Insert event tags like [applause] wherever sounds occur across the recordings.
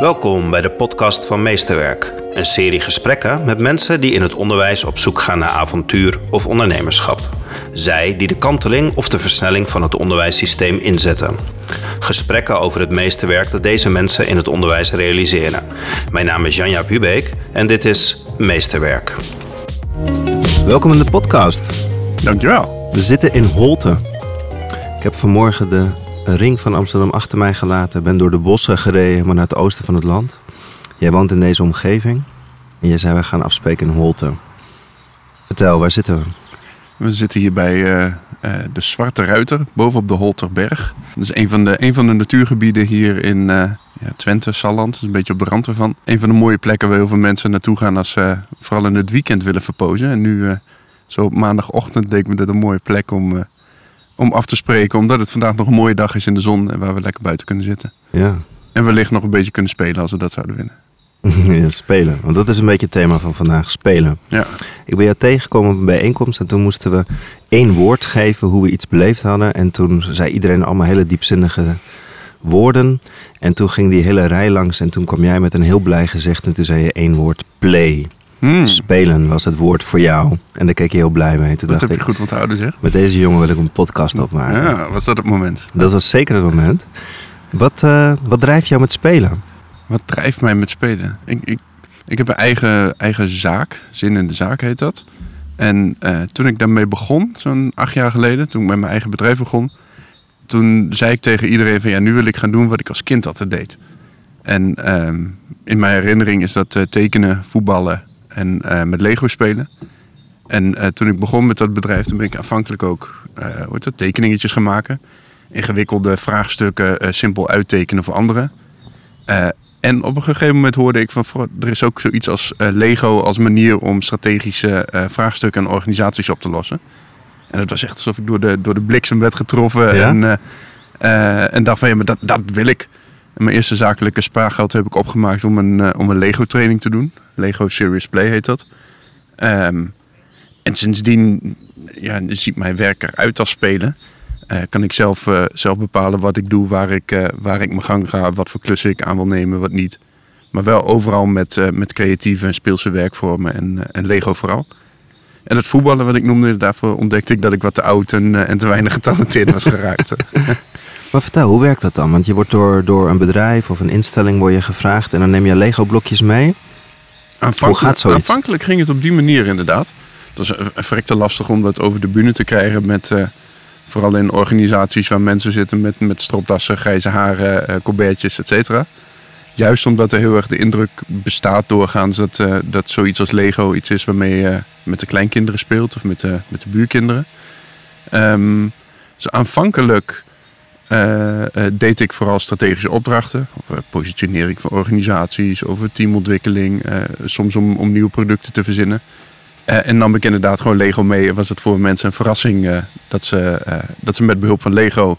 Welkom bij de podcast van Meesterwerk. Een serie gesprekken met mensen die in het onderwijs op zoek gaan naar avontuur of ondernemerschap. Zij die de kanteling of de versnelling van het onderwijssysteem inzetten. Gesprekken over het meesterwerk dat deze mensen in het onderwijs realiseren. Mijn naam is Janja Hubeek en dit is Meesterwerk. Welkom in de podcast. Dankjewel. We zitten in Holte. Ik heb vanmorgen de ring van Amsterdam achter mij gelaten. Ben door de bossen gereden, helemaal naar het oosten van het land. Jij woont in deze omgeving. En je zei, we gaan afspreken in Holte. Vertel, waar zitten we? We zitten hier bij uh, uh, de Zwarte Ruiter, bovenop de Holterberg. Dat is een van de, een van de natuurgebieden hier in uh, ja, Twente, Salland. Dat is een beetje op de rand ervan. Een van de mooie plekken waar heel veel mensen naartoe gaan als ze vooral in het weekend willen verpozen. En nu, zo op maandagochtend, deed ik me dit een mooie plek om om af te spreken. Omdat het vandaag nog een mooie dag is in de zon en waar we lekker buiten kunnen zitten. Ja. En wellicht nog een beetje kunnen spelen als we dat zouden winnen. [laughs] Ja, spelen. Want dat is een beetje het thema van vandaag, spelen. Ja. Ik ben jou tegengekomen op een bijeenkomst en toen moesten we één woord geven hoe we iets beleefd hadden. En toen zei iedereen allemaal hele diepzinnige woorden. En toen ging die hele rij langs en toen kwam jij met een heel blij gezicht en toen zei je één woord play. Hmm. Spelen was het woord voor jou. En daar keek je heel blij mee. Toen Dat dacht heb je ik, goed onthouden zeg. met deze jongen wil ik een podcast opmaken. Ja, was dat het moment? Dat was zeker het moment. Wat, eh, wat drijft jou met spelen? Wat drijft mij met spelen? Ik, ik, ik heb een eigen, eigen zaak. Zin in de zaak heet dat. En eh, toen ik daarmee begon, zo'n acht jaar geleden, toen ik met mijn eigen bedrijf begon, toen zei ik tegen iedereen van ja, nu wil ik gaan doen wat ik als kind altijd deed. En ehm, in mijn herinnering is dat eh, tekenen, voetballen en eh, met Lego spelen. En eh, toen ik begon met dat bedrijf, toen ben ik aanvankelijk ook hoe heet dat, tekeningetjes gaan maken. Ingewikkelde vraagstukken simpel uittekenen voor anderen. En op een gegeven moment hoorde ik van voor- er is ook zoiets als Lego als manier om strategische vraagstukken en organisaties op te lossen. En het was echt alsof ik door de, door de bliksem werd getroffen. Ja? En, en dacht van ja, maar dat, dat wil ik. Mijn eerste zakelijke spaargeld heb ik opgemaakt om een, eh, om een Lego training te doen. Lego Serious Play heet dat. Ehm, en sindsdien ja, ziet mijn werk eruit als spelen. Eh, kan ik zelf, eh, zelf bepalen wat ik doe, waar ik, waar ik mijn gang ga, wat voor klussen ik aan wil nemen, wat niet. Maar wel overal met, met creatieve en speelse werkvormen en, en Lego vooral. En het voetballen wat ik noemde, daarvoor ontdekte ik dat ik wat te oud en, en te weinig getalenteerd was geraakt. [laughs] Maar vertel, hoe werkt dat dan? Want je wordt door, door een bedrijf of een instelling word je gevraagd en dan neem je Lego-blokjes mee. Aanvankelijk, gaat zoiets? aanvankelijk ging het op die manier inderdaad. Het was een verrekte lastig om dat over de bühne te krijgen met... eh, vooral in organisaties waar mensen zitten met, met stropdassen, grijze haren, colbertjes, et cetera. Juist omdat er heel erg de indruk bestaat doorgaans dat, eh, dat zoiets als Lego iets is waarmee je met de kleinkinderen speelt of met de, met de buurkinderen. Ehm, dus aanvankelijk eh, eh, deed ik vooral strategische opdrachten. Over positionering van organisaties, over teamontwikkeling. eh, soms om, om nieuwe producten te verzinnen. Eh, en nam ik inderdaad gewoon Lego mee. En was het voor mensen een verrassing eh, dat, ze, eh, dat ze met behulp van Lego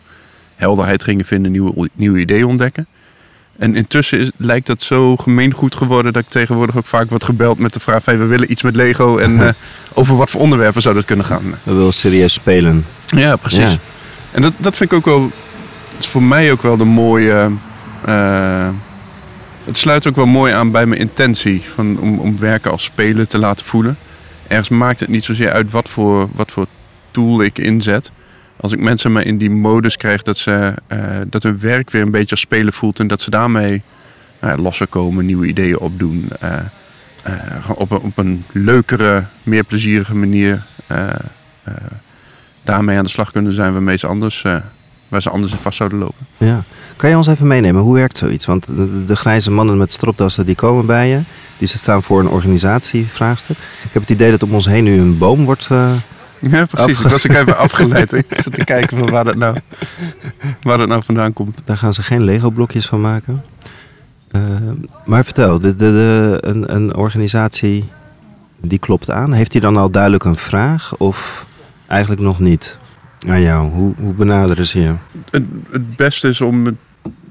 helderheid gingen vinden, nieuwe, nieuwe ideeën ontdekken. En intussen is, lijkt dat zo gemeengoed geworden dat ik tegenwoordig ook vaak word gebeld met de vraag: van, we willen iets met Lego en [laughs] eh, over wat voor onderwerpen zou dat kunnen gaan. We willen serieus spelen. Ja, precies. Ja. En dat, dat vind ik ook wel, is voor mij ook wel de mooie. eh, het sluit ook wel mooi aan bij mijn intentie van, om, om werken als spelen te laten voelen. Ergens maakt het niet zozeer uit wat voor, wat voor tool ik inzet. Als ik mensen maar in die modus krijg dat, ze, eh, dat hun werk weer een beetje als spelen voelt en dat ze daarmee nou losser komen, nieuwe ideeën opdoen. gewoon op, een, op een leukere, meer plezierige manier daarmee aan de slag kunnen zijn waarmee ze anders, waar ze anders in vast zouden lopen. Ja. Kan je ons even meenemen, hoe werkt zoiets? Want de, de grijze mannen met stropdassen die komen bij je. Die ze staan voor een organisatievraagstuk. Ik heb het idee dat om ons heen nu een boom wordt... eh, [laughs] Ja, precies. Afge- Ik was ook even [laughs] afgeleid. Ik zat te kijken van waar dat nou, [laughs] waar dat nou vandaan komt. Daar gaan ze geen Lego-blokjes van maken. Eh, maar vertel, de, de, de, een, een organisatie die klopt aan. Heeft hij dan al duidelijk een vraag of eigenlijk nog niet aan jou? Hoe, hoe benaderen ze je? Het, het beste is om,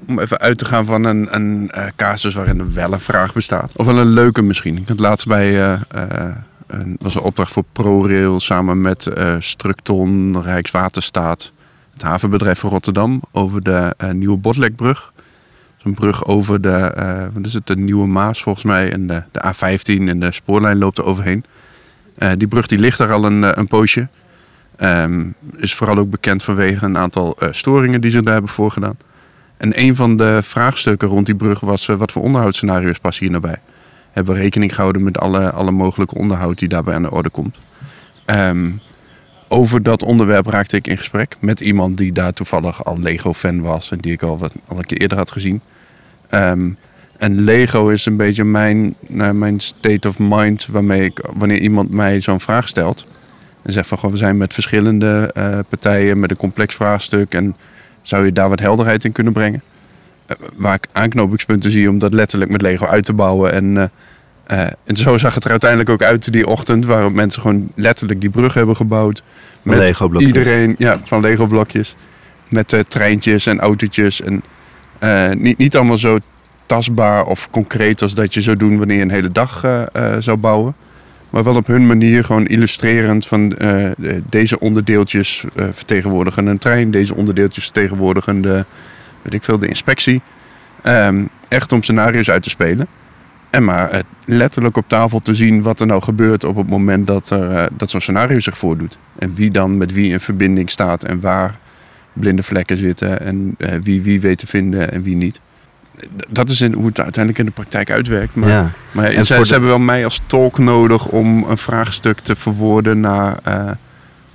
om even uit te gaan van een, een eh, casus waarin er wel een vraag bestaat. Of wel een leuke misschien. Ik had laatst bij, eh, eh, een, was een opdracht voor ProRail samen met Structon, Rijkswaterstaat, het havenbedrijf van Rotterdam over de nieuwe Botlekbrug. zo'n brug over de, wat is het, de Nieuwe Maas volgens mij. En de, de A15 en de spoorlijn loopt er overheen. Die brug die ligt daar al een, een poosje. Um, is vooral ook bekend vanwege een aantal uh, storingen die ze daar hebben voorgedaan. En een van de vraagstukken rond die brug was: wat voor onderhoudsscenario's passen hier nou bij? Hebben we rekening gehouden met alle, alle mogelijke onderhoud die daarbij aan de orde komt? Um, over dat onderwerp raakte ik in gesprek met iemand die daar toevallig al Lego-fan was en die ik al, wat, al een keer eerder had gezien. Um, en Lego is een beetje mijn, uh, mijn state of mind waarmee ik, wanneer iemand mij zo'n vraag stelt en zegt van we zijn met verschillende uh, partijen met een complex vraagstuk en zou je daar wat helderheid in kunnen brengen? Uh, waar ik aanknopingspunten zie om dat letterlijk met Lego uit te bouwen en uh, en zo zag het er uiteindelijk ook uit die ochtend, waar mensen gewoon letterlijk die brug hebben gebouwd. Met Lego blokjes. Iedereen, ja, van Lego blokjes. Met treintjes en autootjes. En niet, niet allemaal zo tastbaar of concreet als dat je zou doen wanneer je een hele dag zou bouwen. Maar wel op hun manier gewoon illustrerend van deze onderdeeltjes vertegenwoordigen een trein. Deze onderdeeltjes vertegenwoordigen de, weet ik veel, de inspectie. Um, echt om scenario's uit te spelen. En maar letterlijk op tafel te zien wat er nou gebeurt op het moment dat, er, dat zo'n scenario zich voordoet. En wie dan met wie in verbinding staat en waar blinde vlekken zitten en wie wie weet te vinden en wie niet. Dat is in, hoe het uiteindelijk in de praktijk uitwerkt. Maar, ja. maar ze, de... hebben wel mij als tolk nodig om een vraagstuk te verwoorden naar uh,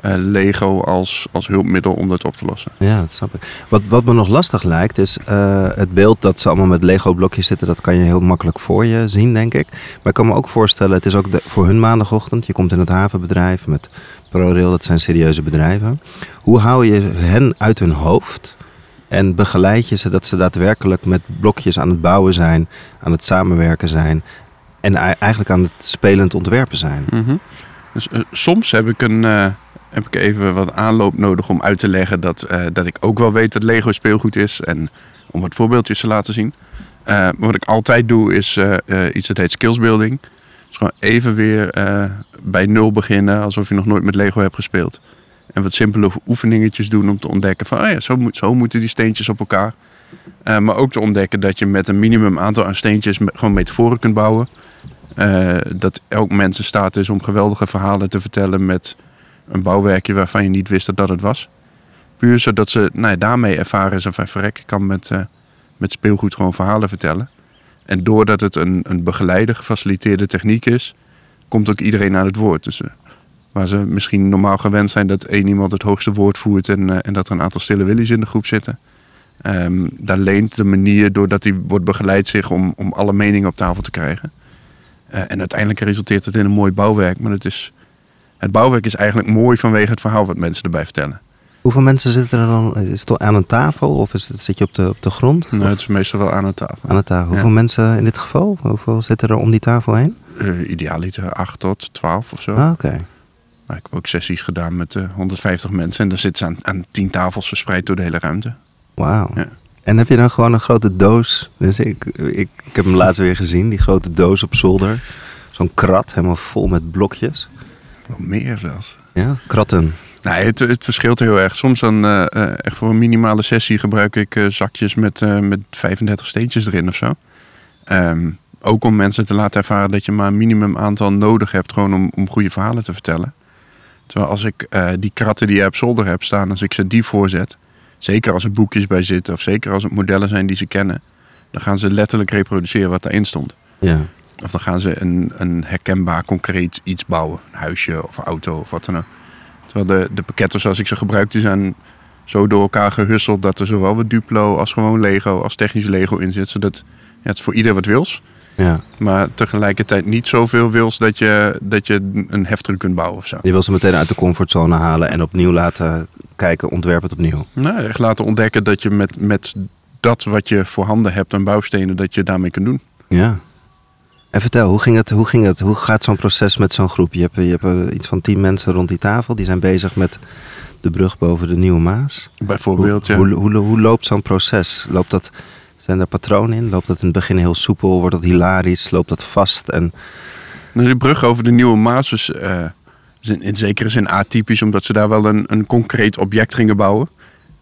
uh, Lego als, als hulpmiddel om dat op te lossen. Ja, dat snap ik. Wat, wat me nog lastig lijkt is uh, het beeld dat ze allemaal met Lego blokjes zitten. Dat kan je heel makkelijk voor je zien, denk ik. Maar ik kan me ook voorstellen, het is ook de, voor hun maandagochtend. Je komt in het havenbedrijf met ProRail, dat zijn serieuze bedrijven. Hoe hou je hen uit hun hoofd? En begeleid je ze dat ze daadwerkelijk met blokjes aan het bouwen zijn, aan het samenwerken zijn. En eigenlijk aan het spelend ontwerpen zijn. -hmm. Dus uh, soms heb ik een heb ik even wat aanloop nodig om uit te leggen dat, uh, dat ik ook wel weet dat Lego speelgoed is. En om wat voorbeeldjes te laten zien. Wat ik altijd doe is iets dat heet skillsbuilding. Dus gewoon even weer bij nul beginnen, alsof je nog nooit met Lego hebt gespeeld. En wat simpele oefeningetjes doen om te ontdekken van, oh ja, zo, moet, zo moeten die steentjes op elkaar. maar ook te ontdekken dat je met een minimum aantal aan steentjes gewoon metaforen kunt bouwen. dat elk mens in staat is om geweldige verhalen te vertellen met een bouwwerkje waarvan je niet wist dat dat het was. Puur zodat ze nou ja, daarmee ervaren is van verrek, kan met, uh, met speelgoed gewoon verhalen vertellen. En doordat het een, een begeleide, gefaciliteerde techniek is, komt ook iedereen aan het woord. Dus waar ze misschien normaal gewend zijn dat één iemand het hoogste woord voert en, uh, en dat er een aantal stille willies in de groep zitten. Um, daar leent de manier doordat hij wordt begeleid zich om, om alle meningen op tafel te krijgen. en uiteindelijk resulteert het in een mooi bouwwerk, maar het is het bouwwerk is eigenlijk mooi vanwege het verhaal wat mensen erbij vertellen. Hoeveel mensen zitten er dan? Is het aan een tafel of is het, zit je op de, op de grond? Nee, het is meestal wel aan een tafel. Aan een tafel. Hoeveel ja. mensen in dit geval? Hoeveel zitten er om die tafel heen? Uh, idealiter 8 tot 12 of zo. Ah, Oké. Okay. Nou, ik heb ook sessies gedaan met uh, 150 mensen en dan zitten ze aan, aan 10 tafels verspreid door de hele ruimte. Wauw. Ja. En heb je dan gewoon een grote doos? Dus ik, ik, ik heb hem laatst weer gezien, die grote doos op zolder. Zo'n krat, helemaal vol met blokjes. Nog meer zelfs. Ja, kratten. Nee, het, het verschilt heel erg. Soms dan uh, echt voor een minimale sessie gebruik ik uh, zakjes met, uh, met 35 steentjes erin of zo. Um, ook om mensen te laten ervaren dat je maar een minimum aantal nodig hebt gewoon om, om goede verhalen te vertellen. Terwijl als ik die kratten die je op zolder hebt staan, als ik ze die voorzet, zeker als er boekjes bij zitten of zeker als het modellen zijn die ze kennen, dan gaan ze letterlijk reproduceren wat daarin stond. Ja. Of dan gaan ze een, een herkenbaar concreet iets bouwen. Een huisje of auto of wat dan ook. Terwijl de, de pakketten zoals ik ze gebruik, die zijn zo door elkaar gehusseld dat er zowel wat Duplo als gewoon Lego, als technisch Lego in zit. Zodat ja, het is voor ieder wat wils. Ja. Maar tegelijkertijd niet zoveel wils dat je, dat je een heftruck kunt bouwen of zo. Je wil ze meteen uit de comfortzone halen en opnieuw laten kijken, ontwerp het opnieuw. Nou, echt laten ontdekken dat je met, met dat wat je voorhanden hebt aan bouwstenen, dat je daarmee kunt doen. Ja. En vertel, hoe ging het? Hoe, ging het, hoe gaat zo'n proces met zo'n groep? Je hebt, je hebt iets van tien mensen rond die tafel. Die zijn bezig met de brug boven de Nieuwe Maas. Bijvoorbeeld, hoe, ja. Hoe, hoe, hoe loopt zo'n proces? Loopt dat, zijn er patronen in? Loopt dat in het begin heel soepel? Wordt dat hilarisch? Loopt dat vast? En... De brug over de Nieuwe Maas uh, is in, zekere zin atypisch... omdat ze daar wel een, een concreet object gingen bouwen.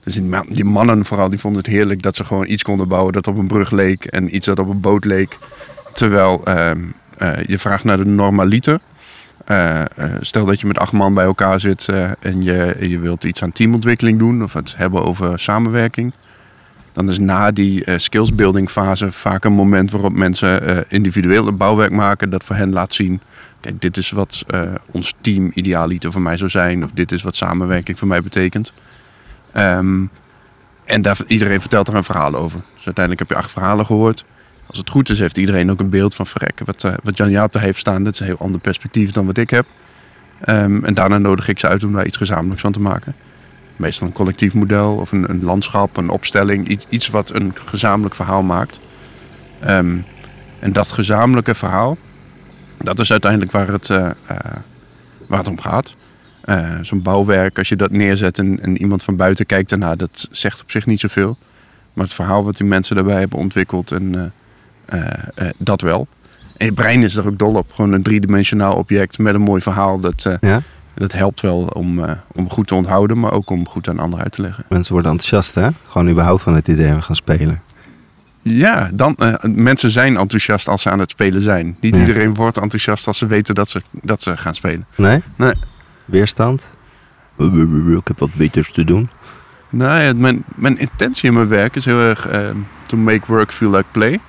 Dus die, ma- die mannen vooral, die vonden het heerlijk dat ze gewoon iets konden bouwen dat op een brug leek en iets dat op een boot leek. Terwijl ehm, eh, je vraagt naar de normaliter. Eh, eh, stel dat je met acht man bij elkaar zit eh, en je, je wilt iets aan teamontwikkeling doen of het hebben over samenwerking. Dan is na die eh, skillsbuilding fase vaak een moment waarop mensen eh, individueel een bouwwerk maken dat voor hen laat zien. Kijk, dit is wat eh, ons team idealiter voor mij zou zijn. Of dit is wat samenwerking voor mij betekent. Ehm, en daar, iedereen vertelt er een verhaal over. Dus uiteindelijk heb je acht verhalen gehoord. Als het goed is, heeft iedereen ook een beeld van verrekken. Wat, wat Jan Jaap daar heeft staan, dat is een heel ander perspectief dan wat ik heb. Ehm, en daarna nodig ik ze uit om daar iets gezamenlijks van te maken. Meestal een collectief model of een, een landschap, een opstelling. Iets, iets wat een gezamenlijk verhaal maakt. Ehm, en dat gezamenlijke verhaal, dat is uiteindelijk waar het, eh, eh, waar het om gaat. Eh, Zo'n bouwwerk, als je dat neerzet en, iemand van buiten kijkt daarna, dat zegt op zich niet zoveel. Maar het verhaal wat die mensen daarbij hebben ontwikkeld, en, dat wel. En je brein is er ook dol op. Gewoon een driedimensionaal object met een mooi verhaal. Dat, Ja? Dat helpt wel om, eh, om goed te onthouden, maar ook om goed aan anderen uit te leggen. Mensen worden enthousiast, hè? Gewoon überhaupt van het idee we gaan spelen. Ja, dan, eh, mensen zijn enthousiast als ze aan het spelen zijn. Niet Ja. iedereen wordt enthousiast als ze weten dat ze, dat ze gaan spelen. Nee? Nee. Weerstand? Ik heb wat beters te doen. Nou ja, mijn, mijn intentie in mijn werk is heel erg eh, to make work feel like play.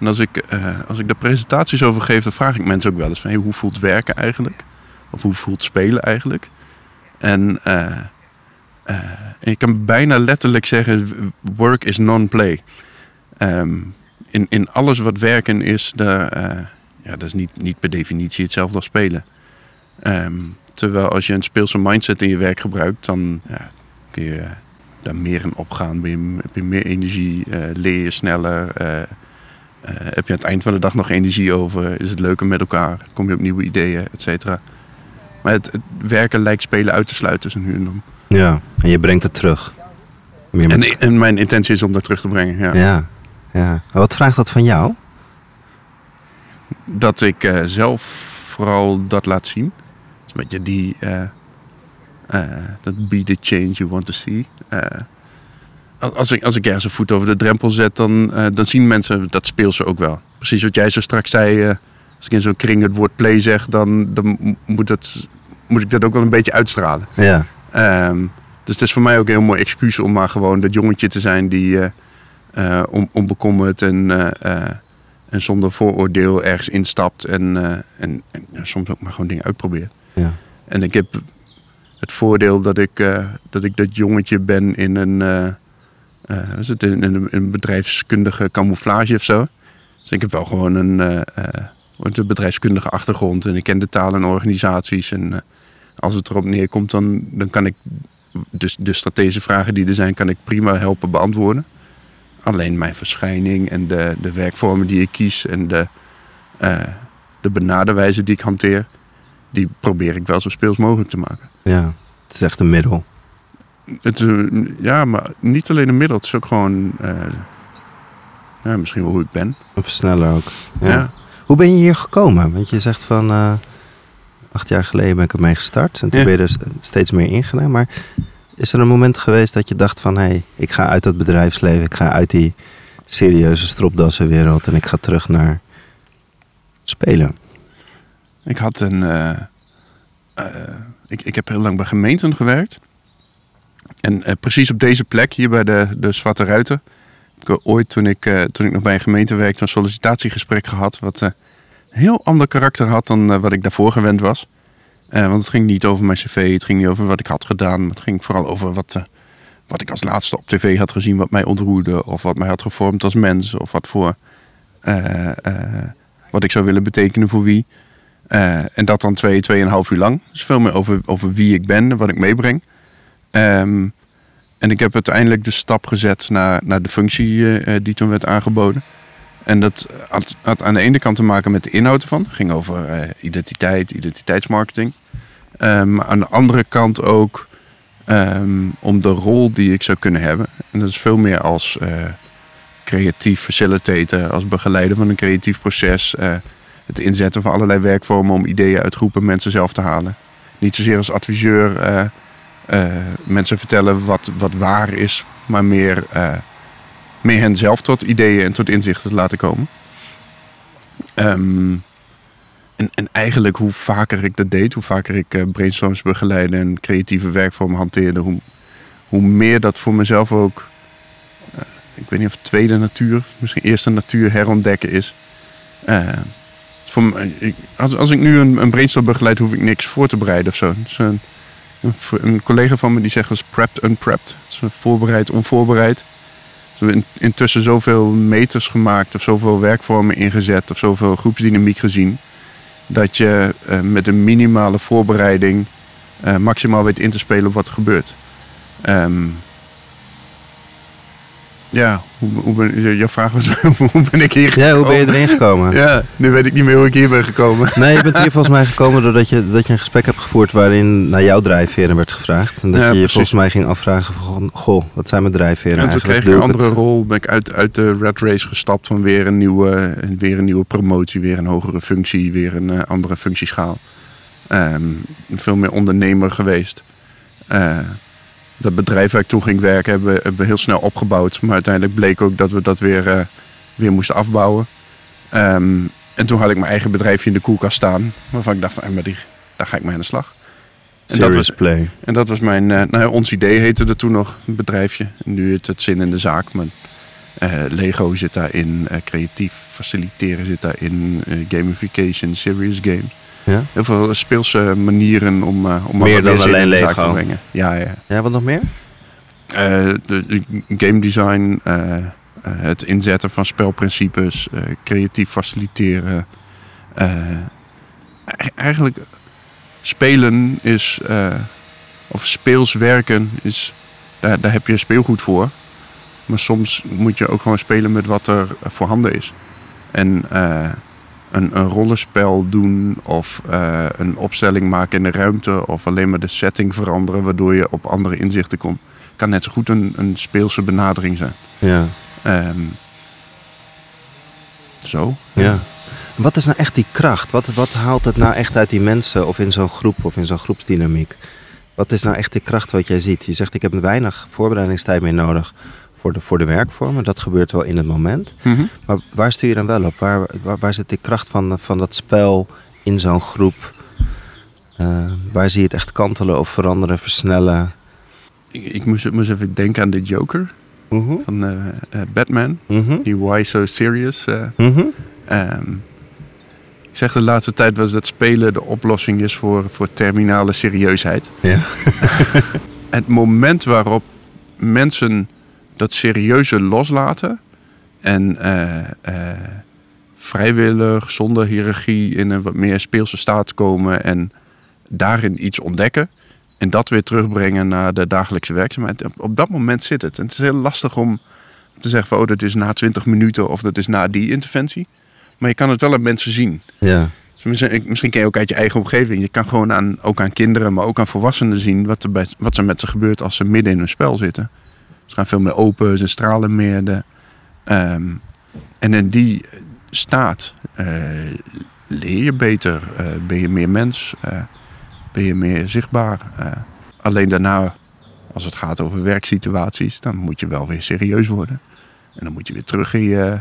En als ik, eh, als ik daar presentaties over geef, dan vraag ik mensen ook wel eens van... Hey, hoe voelt werken eigenlijk? Of hoe voelt spelen eigenlijk? En eh, eh, je kan bijna letterlijk zeggen, work is non-play. Ehm, in, in alles wat werken is, daar, eh, ja, dat is niet, niet per definitie hetzelfde als spelen. Ehm, terwijl als je een speelse mindset in je werk gebruikt, dan ja, kun je daar meer in opgaan. Ben je, heb je meer energie, leer je sneller. heb je aan het eind van de dag nog energie over? Is het leuker met elkaar? Kom je op nieuwe ideeën, et cetera. Maar het, het werken lijkt spelen uit te sluiten, zo nu en dan. Ja, en je brengt het terug. Met- En, en mijn intentie is om dat terug te brengen. Ja. ja. ja. Wat vraagt dat van jou? Dat ik eh, zelf vooral dat laat zien. Het is een beetje die... eh, eh, dat be the change you want to see. Als- ik, als ik ergens een voet over de drempel zet, dan, dan zien mensen dat speel ze ook wel. Precies wat jij zo straks zei. Als ik in zo'n kring het woord play zeg, dan, dan moet, dat, moet ik dat ook wel een beetje uitstralen. Ja. Ehm, dus het is voor mij ook een heel mooi excuus om maar gewoon dat jongetje te zijn die on- onbekommerd en, eh, en zonder vooroordeel ergens instapt en, en, en soms ook maar gewoon dingen uitprobeert. Ja. En ik heb het voordeel dat ik, dat, ik dat jongetje ben in een, is het, in, in een bedrijfskundige camouflage of zo. Dus ik heb wel gewoon een, een bedrijfskundige achtergrond en ik ken de taal en organisaties. En eh, als het erop neerkomt, dan, dan kan ik dus de strategische vragen die er zijn, kan ik prima helpen beantwoorden. Alleen mijn verschijning en de, de werkvormen die ik kies en de, eh de benaderwijze die ik hanteer, die probeer ik wel zo speels mogelijk te maken. ja. Het is echt een middel. Het, ja, maar niet alleen een middel, het is ook gewoon eh, ja, misschien wel hoe ik ben. Een versneller ook. Ja. Ja. Hoe ben je hier gekomen? Want je zegt van eh, acht jaar geleden ben ik ermee gestart. En toen Ja. ben je er st- steeds meer ingedaan. Maar is er een moment geweest dat je dacht van... hé, hey, ik ga uit dat bedrijfsleven. Ik ga uit die serieuze stropdassenwereld. En ik ga terug naar spelen. Ik had een. eh, eh, ik, ik heb heel lang bij gemeenten gewerkt. En precies op deze plek, hier bij de, de Zwarte Ruiten. Ik ooit, toen ik, eh, toen ik nog bij een gemeente werkte, een sollicitatiegesprek gehad. Wat eh, een heel ander karakter had dan eh, wat ik daarvoor gewend was. Eh, want het ging niet over mijn cv, het ging niet over wat ik had gedaan. Maar het ging vooral over wat, eh, wat ik als laatste op tv had gezien, wat mij ontroerde. Of wat mij had gevormd als mens. Of wat voor. eh, eh, wat ik zou willen betekenen voor wie. Eh, en dat dan twee, tweeënhalf uur lang. Dus veel meer over, over wie ik ben en wat ik meebreng. Ehm, en ik heb uiteindelijk de stap gezet naar, naar de functie eh, eh, die toen werd aangeboden. En dat had, aan de ene kant te maken met de inhoud ervan. Het ging over eh, identiteit, identiteitsmarketing. Maar aan de andere kant ook ehm, om de rol die ik zou kunnen hebben. En dat is veel meer als creatief facilitator, als begeleider van een creatief proces. het inzetten van allerlei werkvormen om ideeën uit groepen mensen zelf te halen. Niet zozeer als adviseur, mensen vertellen wat, wat waar is, maar meer, eh, meer hen zelf tot ideeën en tot inzichten te laten komen. Ehm, en, en eigenlijk hoe vaker ik dat deed, hoe vaker ik eh, brainstorms begeleide en creatieve werkvormen hanteerde, hoe, hoe meer dat voor mezelf ook, eh, ik weet niet of tweede natuur, misschien eerste natuur herontdekken is. Eh, voor als, als ik nu een, een brainstorm begeleid, hoef ik niks voor te bereiden of zo. Een, collega van me die zegt als prepped unprepped. Een voorbereid onvoorbereid. Dus we hebben in- intussen zoveel meters gemaakt of zoveel werkvormen ingezet of zoveel groepsdynamiek gezien. Dat je eh, met een minimale voorbereiding eh, maximaal weet in te spelen op wat er gebeurt. Ehm, ja, hoe, hoe ben, jouw vraag was [laughs] hoe ben ik hier Ja, hoe ben je gekomen? erin gekomen? [laughs] Ja, nu weet ik niet meer hoe ik hier ben gekomen. Nee, je bent hier [laughs] volgens mij gekomen doordat je, dat je een gesprek hebt gevoerd waarin naar jouw drijfveren werd gevraagd. En dat Ja, je precies. volgens mij ging afvragen van, goh, wat zijn mijn drijfveren En toen kreeg ik een andere het? rol. Ben ik uit, uit de red race gestapt van weer een nieuwe, weer een nieuwe promotie, weer een hogere functie, weer een eh, andere functieschaal. Ehm, veel meer ondernemer geweest. Eh, dat bedrijf waar ik toen ging werken hebben, hebben we heel snel opgebouwd. Maar uiteindelijk bleek ook dat we dat weer, eh, weer moesten afbouwen. Ehm, en toen had ik mijn eigen bedrijfje in de koelkast staan. Waarvan ik dacht van, eh, maar die, daar ga ik mee aan de slag. En dat was- play. En dat was mijn, eh, nou ja, ons idee heette er toen nog, een bedrijfje. En nu heet het zin in de zaak. Maar Lego zit daarin, creatief faciliteren zit daarin, gamification, serious games. Ja? Heel veel speelse manieren om, eh om Meer dan alleen Lego. te brengen. Ja, ja. ja, wat nog meer? Eh, de, de game design, eh, het inzetten van spelprincipes, creatief faciliteren. E- eigenlijk spelen is, of speels werken is, daar, daar heb je speelgoed voor. Maar soms moet je ook gewoon spelen met wat er voorhanden is. En een, een rollenspel doen of eh, een opstelling maken in de ruimte of alleen maar de setting veranderen waardoor je op andere inzichten komt kan net zo goed een, een speelse benadering zijn. Ja. Ehm, zo. ja. Wat is nou echt die kracht? Wat, wat haalt het nou echt uit die mensen of in zo'n groep of in zo'n groepsdynamiek? Wat is nou echt die kracht wat jij ziet? Je zegt ik heb weinig voorbereidingstijd meer nodig voor de, voor de werkvormen. Dat gebeurt wel in het moment. Maar waar stuur je dan wel op? Waar, waar, waar zit die kracht van, van dat spel in zo'n groep? Eh, waar zie je het echt kantelen of veranderen, versnellen? Ik, ik moest, moest even denken aan de Joker van eh, eh, Batman. Mhm. Die Why So Serious. eh, Mhm. ehm, ik zeg de laatste tijd was dat spelen de oplossing is voor, voor terminale serieusheid. Ja. [laughs] Het moment waarop mensen dat serieuze loslaten en eh, eh, vrijwillig, zonder hiërarchie, in een wat meer speelse staat komen en daarin iets ontdekken en dat weer terugbrengen naar de dagelijkse werkzaamheid. Op, dat moment zit het. En het is heel lastig om te zeggen van, oh, dat is na 20 minuten of dat is na die interventie. Maar je kan het wel aan mensen zien. Ja. Dus misschien, misschien ken je ook uit je eigen omgeving. Je kan gewoon aan, ook aan kinderen, maar ook aan volwassenen zien wat er, bij, wat er met ze gebeurt als ze midden in een spel zitten. Gaan veel meer open, ze stralen meer. De, ehm, en in die staat eh, leer je beter, eh, ben je meer mens, eh, ben je meer zichtbaar. alleen daarna, als het gaat over werksituaties, dan moet je wel weer serieus worden. En dan moet je weer terug in je,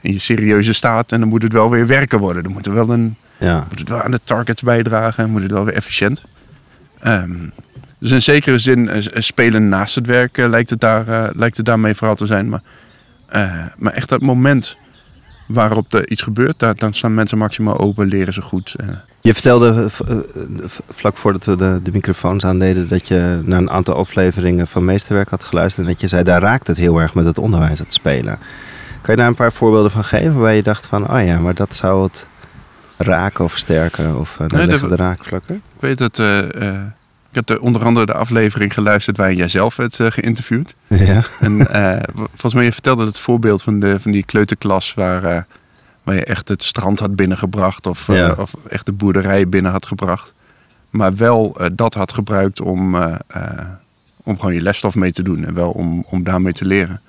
in je serieuze staat. En dan moet het wel weer werken worden. Dan moet, er wel een, Ja. moet het wel aan de targets bijdragen. En moet het wel weer efficiënt. Ehm, dus in zekere zin, eh, spelen naast het werk eh, lijkt, het daar, eh, lijkt het daarmee vooral te zijn. Maar, eh, maar echt dat moment waarop er iets gebeurt, daar, dan staan mensen maximaal open, leren ze goed. eh. Je vertelde eh, eh, vlak voordat we de, de microfoons aandeden dat je naar een aantal afleveringen van Meesterwerk had geluisterd. En dat je zei, daar raakt het heel erg met het onderwijs, het spelen. Kan je daar een paar voorbeelden van geven waar je dacht van, oh ja, maar dat zou het raken of versterken of uh, Nee, daar dat- liggen de raakvlakken? Ik weet dat, eh, eh, heb de, onder andere de aflevering geluisterd waarin jij zelf werd eh, geïnterviewd. Ja. En eh, volgens mij je vertelde het voorbeeld van, de, van die kleuterklas waar, eh, waar je echt het strand had binnengebracht of, eh, Ja. of echt de boerderij binnen had gebracht. Maar wel eh, dat had gebruikt om, eh, eh, om gewoon je lesstof mee te doen en wel om, om daarmee te leren.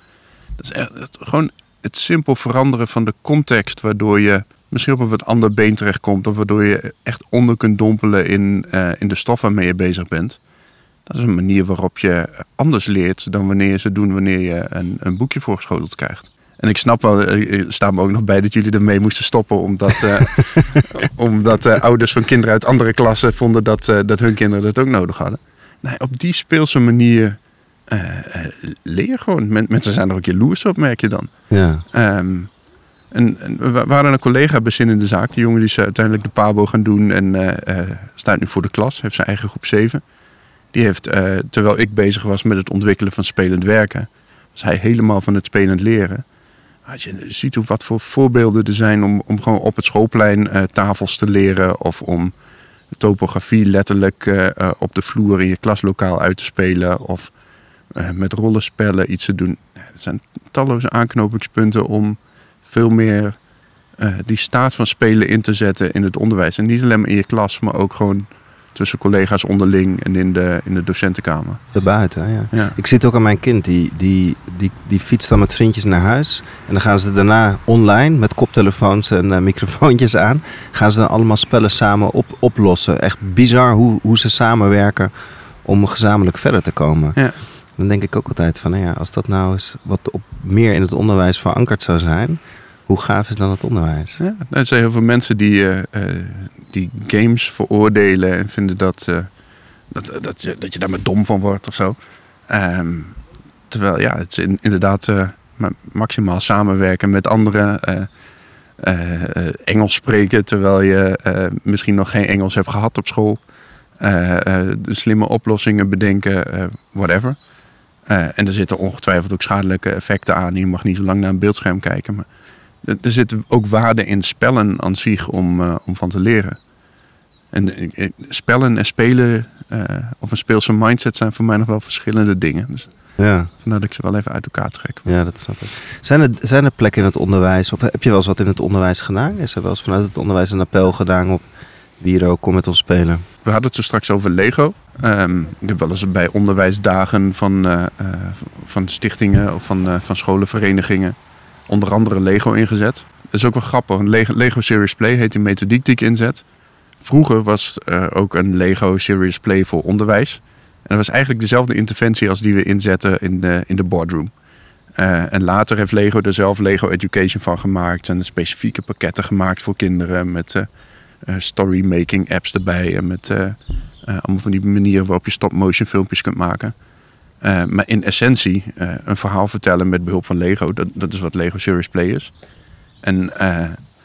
Dat is echt gewoon het simpel veranderen van de context waardoor je misschien op een wat ander been terechtkomt of waardoor je echt onder kunt dompelen in, eh, in de stof waarmee je bezig bent. Dat is een manier waarop je anders leert dan wanneer je ze doen wanneer je een, een boekje voorgeschoteld krijgt. En ik snap wel, er staat me ook nog bij dat jullie ermee moesten stoppen. Omdat, uh, [laughs] omdat uh, ouders van kinderen uit andere klassen vonden dat, uh, dat hun kinderen dat ook nodig hadden. Nee, op die speelse manier leer gewoon. Mensen zijn er ook jaloers op, merk je dan. Ja. Um, en, en, we waren een collega in de zaak. Die jongen die is uiteindelijk de PABO gaan doen en staat nu voor de klas. Heeft zijn eigen groep 7. Die heeft, terwijl ik bezig was met het ontwikkelen van spelend werken, was hij helemaal van het spelend leren. Als je ziet hoe, wat voor voorbeelden er zijn om, om gewoon op het schoolplein tafels te leren. Of om topografie letterlijk op de vloer in je klaslokaal uit te spelen. Of met rollenspellen iets te doen. Er zijn talloze aanknopingspunten om veel meer die staat van spelen in te zetten in het onderwijs. En niet alleen maar in je klas, maar ook gewoon tussen collega's onderling en in de, in de docentenkamer. Daarbuiten, ja. ja. Ik zit ook aan mijn kind, die, die, die, die fietst dan met vriendjes naar huis. En dan gaan ze daarna online met koptelefoons en uh, microfoontjes aan. Gaan ze dan allemaal spellen samen op, oplossen. Echt bizar hoe, hoe ze samenwerken om gezamenlijk verder te komen. Ja. Dan denk ik ook altijd van, nou ja, als dat nou eens wat op, meer in het onderwijs verankerd zou zijn hoe gaaf is dan het onderwijs? Ja, er zijn heel veel mensen die, uh, die games veroordelen en vinden dat, uh, dat, dat, je, dat je daar maar dom van wordt of zo. Um, terwijl ja, het is in, inderdaad maximaal samenwerken met anderen. Engels spreken terwijl je misschien nog geen Engels hebt gehad op school. slimme oplossingen bedenken, whatever. En er zitten ongetwijfeld ook schadelijke effecten aan. Je mag niet zo lang naar een beeldscherm kijken. Maar er zit ook waarde in spellen aan zich om, uh, om van te leren. En uh, spellen en spelen uh, of een speelse mindset zijn voor mij nog wel verschillende dingen. Dus ja. vandaar dat ik ze wel even uit elkaar trek. Ja, dat snap ik. Zijn er, zijn er plekken in het onderwijs, of heb je wel eens wat in het onderwijs gedaan? Is er wel eens vanuit het onderwijs een appel gedaan op Wiro, kom met ons spelen? We hadden het zo straks over Lego. Um, ik heb wel eens bij onderwijsdagen van, uh, van stichtingen of van, van scholenverenigingen onder andere Lego ingezet. Dat is ook wel grappig. Lego, Lego Series Play heet die methodiek die ik inzet. Vroeger was er ook een Lego Series Play voor onderwijs. En dat was eigenlijk dezelfde interventie als die we inzetten in de, in de boardroom. En later heeft Lego er zelf Lego Education van gemaakt. En specifieke pakketten gemaakt voor kinderen. Met story-making apps erbij. En met allemaal van die manieren waarop je stop-motion filmpjes kunt maken. Uh, maar in essentie uh, een verhaal vertellen met behulp van Lego. Dat, dat is wat Lego Serious Play is. En uh,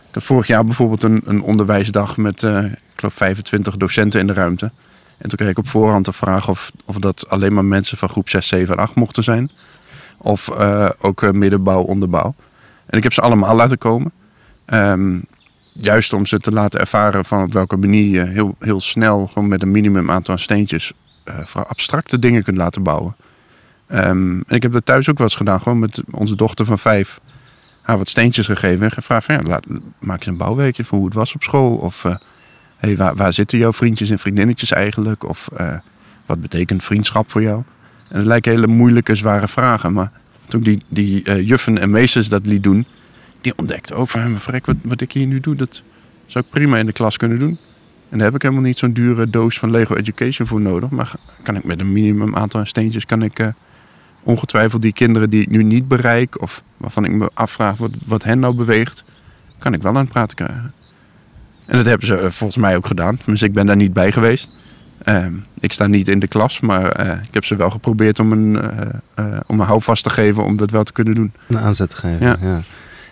ik had vorig jaar bijvoorbeeld een, een onderwijsdag met, ik geloof, 25 docenten in de ruimte. En toen kreeg ik op voorhand de vraag of, of dat alleen maar mensen van groep 6, 7 en 8 mochten zijn. Of ook middenbouw, onderbouw. En ik heb ze allemaal laten komen. Um, juist om ze te laten ervaren van op welke manier je heel, heel snel, gewoon met een minimum aantal steentjes, voor abstracte dingen kunt laten bouwen. Um, en ik heb dat thuis ook wel eens gedaan, gewoon met onze dochter van vijf. Haar wat steentjes gegeven en gevraagd van, ja, laat, maak je een bouwwerkje van hoe het was op school. Of uh, hey, waar, waar zitten jouw vriendjes en vriendinnetjes eigenlijk? Of uh, wat betekent vriendschap voor jou? En dat lijken hele moeilijke, zware vragen. Maar toen die, die uh, juffen en meesters dat liet doen, die ontdekten ook van, verrek, wat, wat ik hier nu doe, dat zou ik prima in de klas kunnen doen. En daar heb ik helemaal niet zo'n dure doos van Lego Education voor nodig. Maar kan ik met een minimum aantal steentjes kan ik ongetwijfeld die kinderen die ik nu niet bereik, of waarvan ik me afvraag wat, wat hen nou beweegt, kan ik wel aan het praten krijgen. En dat hebben ze eh, volgens mij ook gedaan. Dus ik ben daar niet bij geweest. Uh, ik sta niet in de klas, maar uh, ik heb ze wel geprobeerd om een, om een houvast te geven om dat wel te kunnen doen. Een aanzet te geven, ja. ja.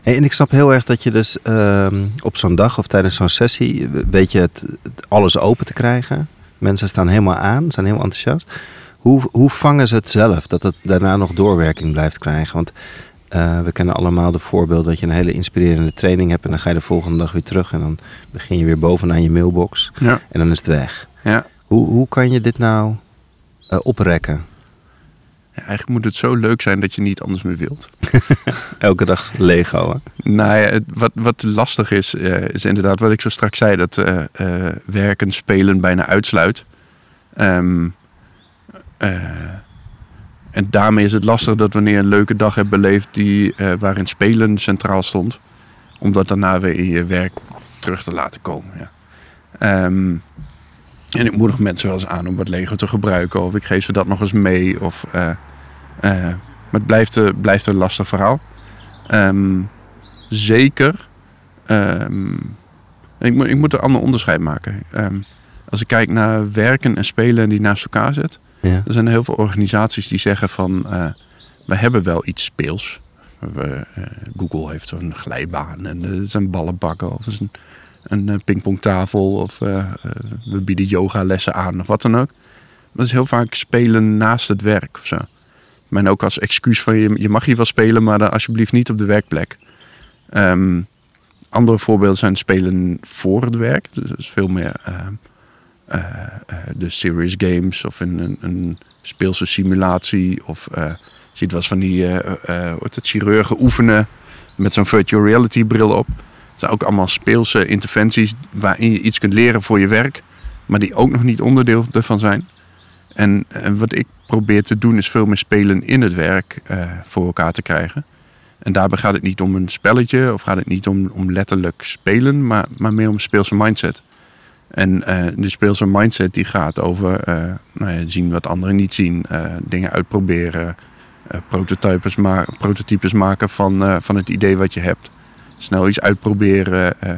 Hey, en ik snap heel erg dat je dus ehm, op zo'n dag of tijdens zo'n sessie weet je het, het, alles open te krijgen. Mensen staan helemaal aan, zijn heel enthousiast. Hoe, hoe vangen ze het zelf dat het daarna nog doorwerking blijft krijgen? Want uh, we kennen allemaal de voorbeeld dat je een hele inspirerende training hebt en dan ga je de volgende dag weer terug en dan begin je weer bovenaan je mailbox ja. en dan is het weg. Ja. Hoe, hoe kan je dit nou uh, oprekken? Ja, eigenlijk moet het zo leuk zijn dat je niet anders meer wilt. [laughs] Elke dag Lego. Hè? Nou ja, wat, wat lastig is, uh, is inderdaad wat ik zo straks zei, dat werken, spelen bijna uitsluit. Um, uh, en daarmee is het lastig dat wanneer je een leuke dag hebt beleefd die, waarin spelen centraal stond, om dat daarna weer in je werk terug te laten komen. Ja. Um, En ik moedig mensen wel eens aan om wat Lego te gebruiken. Of ik geef ze dat nog eens mee. Of, eh, eh, maar het blijft, blijft een lastig verhaal. Ehm, zeker. ehm, ik, moet, ik moet een ander onderscheid maken. Ehm, als ik kijk naar werken en spelen die naast elkaar. Ja. Er zijn heel veel organisaties die zeggen van... eh, we hebben wel iets speels. We, Google heeft zo'n glijbaan en er zijn ballenbakken of is een, een eh, pingpongtafel of eh, eh, we bieden yogalessen aan of wat dan ook. Maar dat is heel vaak spelen naast het werk of zo. Men ook als excuus van je, je mag hier wel spelen, maar dan alsjeblieft niet op de werkplek. Ehm, andere voorbeelden zijn spelen voor het werk. Dus dat is veel meer ehm, eh, eh, de serious games of een, een speelse simulatie. Of je ziet wel van die heet het, chirurgen oefenen met zo'n virtual reality bril op. Zijn ook allemaal speelse interventies waarin je iets kunt leren voor je werk, maar die ook nog niet onderdeel ervan zijn. En, en wat ik probeer te doen is veel meer spelen in het werk eh, voor elkaar te krijgen. En daarbij gaat het niet om een spelletje of gaat het niet om, om letterlijk spelen, maar, maar meer om speelse mindset. En eh, de speelse mindset die gaat over eh, nou ja, zien wat anderen niet zien, dingen uitproberen, prototypes, prototypes maken van, van het idee wat je hebt. Snel iets uitproberen, eh,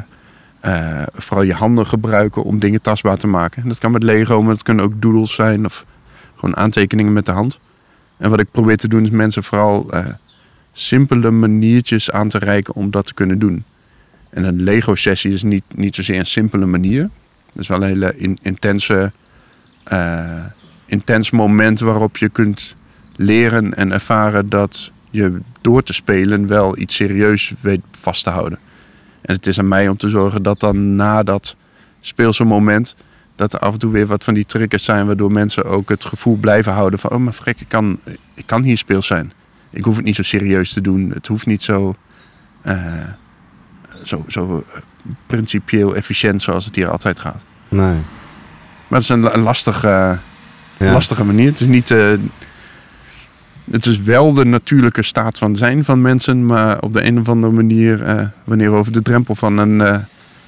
eh, vooral je handen gebruiken om dingen tastbaar te maken. En dat kan met Lego, maar dat kunnen ook doodles zijn of gewoon aantekeningen met de hand. En wat ik probeer te doen is mensen vooral eh, simpele maniertjes aan te reiken om dat te kunnen doen. En een Lego-sessie is niet, niet zozeer een simpele manier. Het is wel een hele in- intense, eh, intens moment waarop je kunt leren en ervaren dat je door te spelen wel iets serieus weet vast te houden. En het is aan mij om te zorgen dat dan na dat speelse moment, dat er af en toe weer wat van die triggers zijn waardoor mensen ook het gevoel blijven houden van, oh maar frek, ik kan, ik kan hier speels zijn. Ik hoef het niet zo serieus te doen. Het hoeft niet zo, eh, zo, zo eh, principieel efficiënt zoals het hier altijd gaat. Nee. Maar het is een, la- een lastige, Ja. lastige manier. Het is niet. eh, het is wel de natuurlijke staat van zijn van mensen, maar op de een of andere manier, eh, wanneer we over de drempel van, een, eh,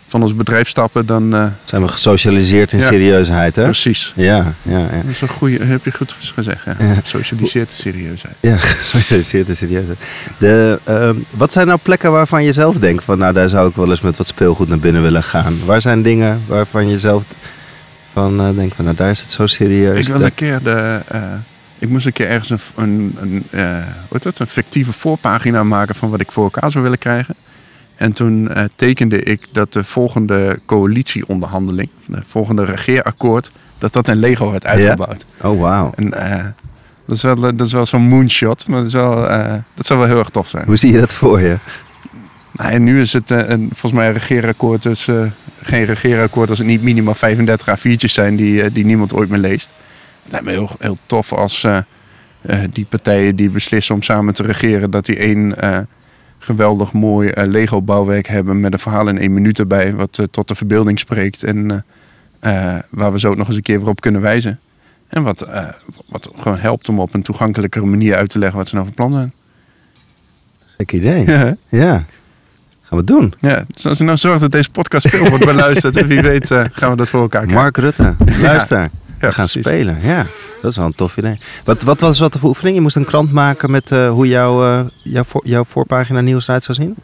van ons bedrijf stappen, dan. eh, Zijn we gesocialiseerd in Ja. serieusheid, hè? precies. Ja, ja, ja. Dat is een goede, heb je goed gezegd. Ja. Ja. Socialiseert de serieusheid. Ja, [laughs] gesocialiseerd en serieus. De, ehm, wat zijn nou plekken waarvan je zelf denkt van, nou daar zou ik wel eens met wat speelgoed naar binnen willen gaan? Waar zijn dingen waarvan je zelf van denkt van, nou daar is het zo serieus. Ik wil een keer de. Ik moest een keer ergens een, een, een, eh, dat, een fictieve voorpagina maken van wat ik voor elkaar zou willen krijgen. En toen eh, tekende ik dat de volgende coalitieonderhandeling, de volgende regeerakkoord, dat dat in Lego werd uitgebouwd. Oh, wauw. En eh, dat is wel, dat is wel zo'n moonshot, maar dat, is wel, dat zou wel heel erg tof zijn. Hoe zie je dat voor je? Nou, en nu is het een, volgens mij een regeerakkoord, dus geen regeerakkoord als het niet minimaal 35 A4'tjes zijn die, die niemand ooit meer leest. Lijkt me heel, heel tof als eh, eh, die partijen die beslissen om samen te regeren, dat die één eh, geweldig mooi Lego-bouwwerk hebben met een verhaal in één minuut erbij, wat tot de verbeelding spreekt en waar we zo ook nog eens een keer weer op kunnen wijzen. En wat, wat gewoon helpt om op een toegankelijkere manier uit te leggen wat ze nou van plan zijn. Gek idee. Ja, Ja. Gaan we doen. Ja, als je nou zorgt dat deze podcast veel wordt beluisterd, en [laughs] wie weet gaan we dat voor elkaar krijgen. Mark Rutte, luister. Gaan precies. spelen. Ja, dat is wel een tof idee. Wat, wat was dat voor oefening? Je moest een krant maken met eh, hoe jouw, eh, jouw, voor, jouw voorpagina nieuws eruit zou zien?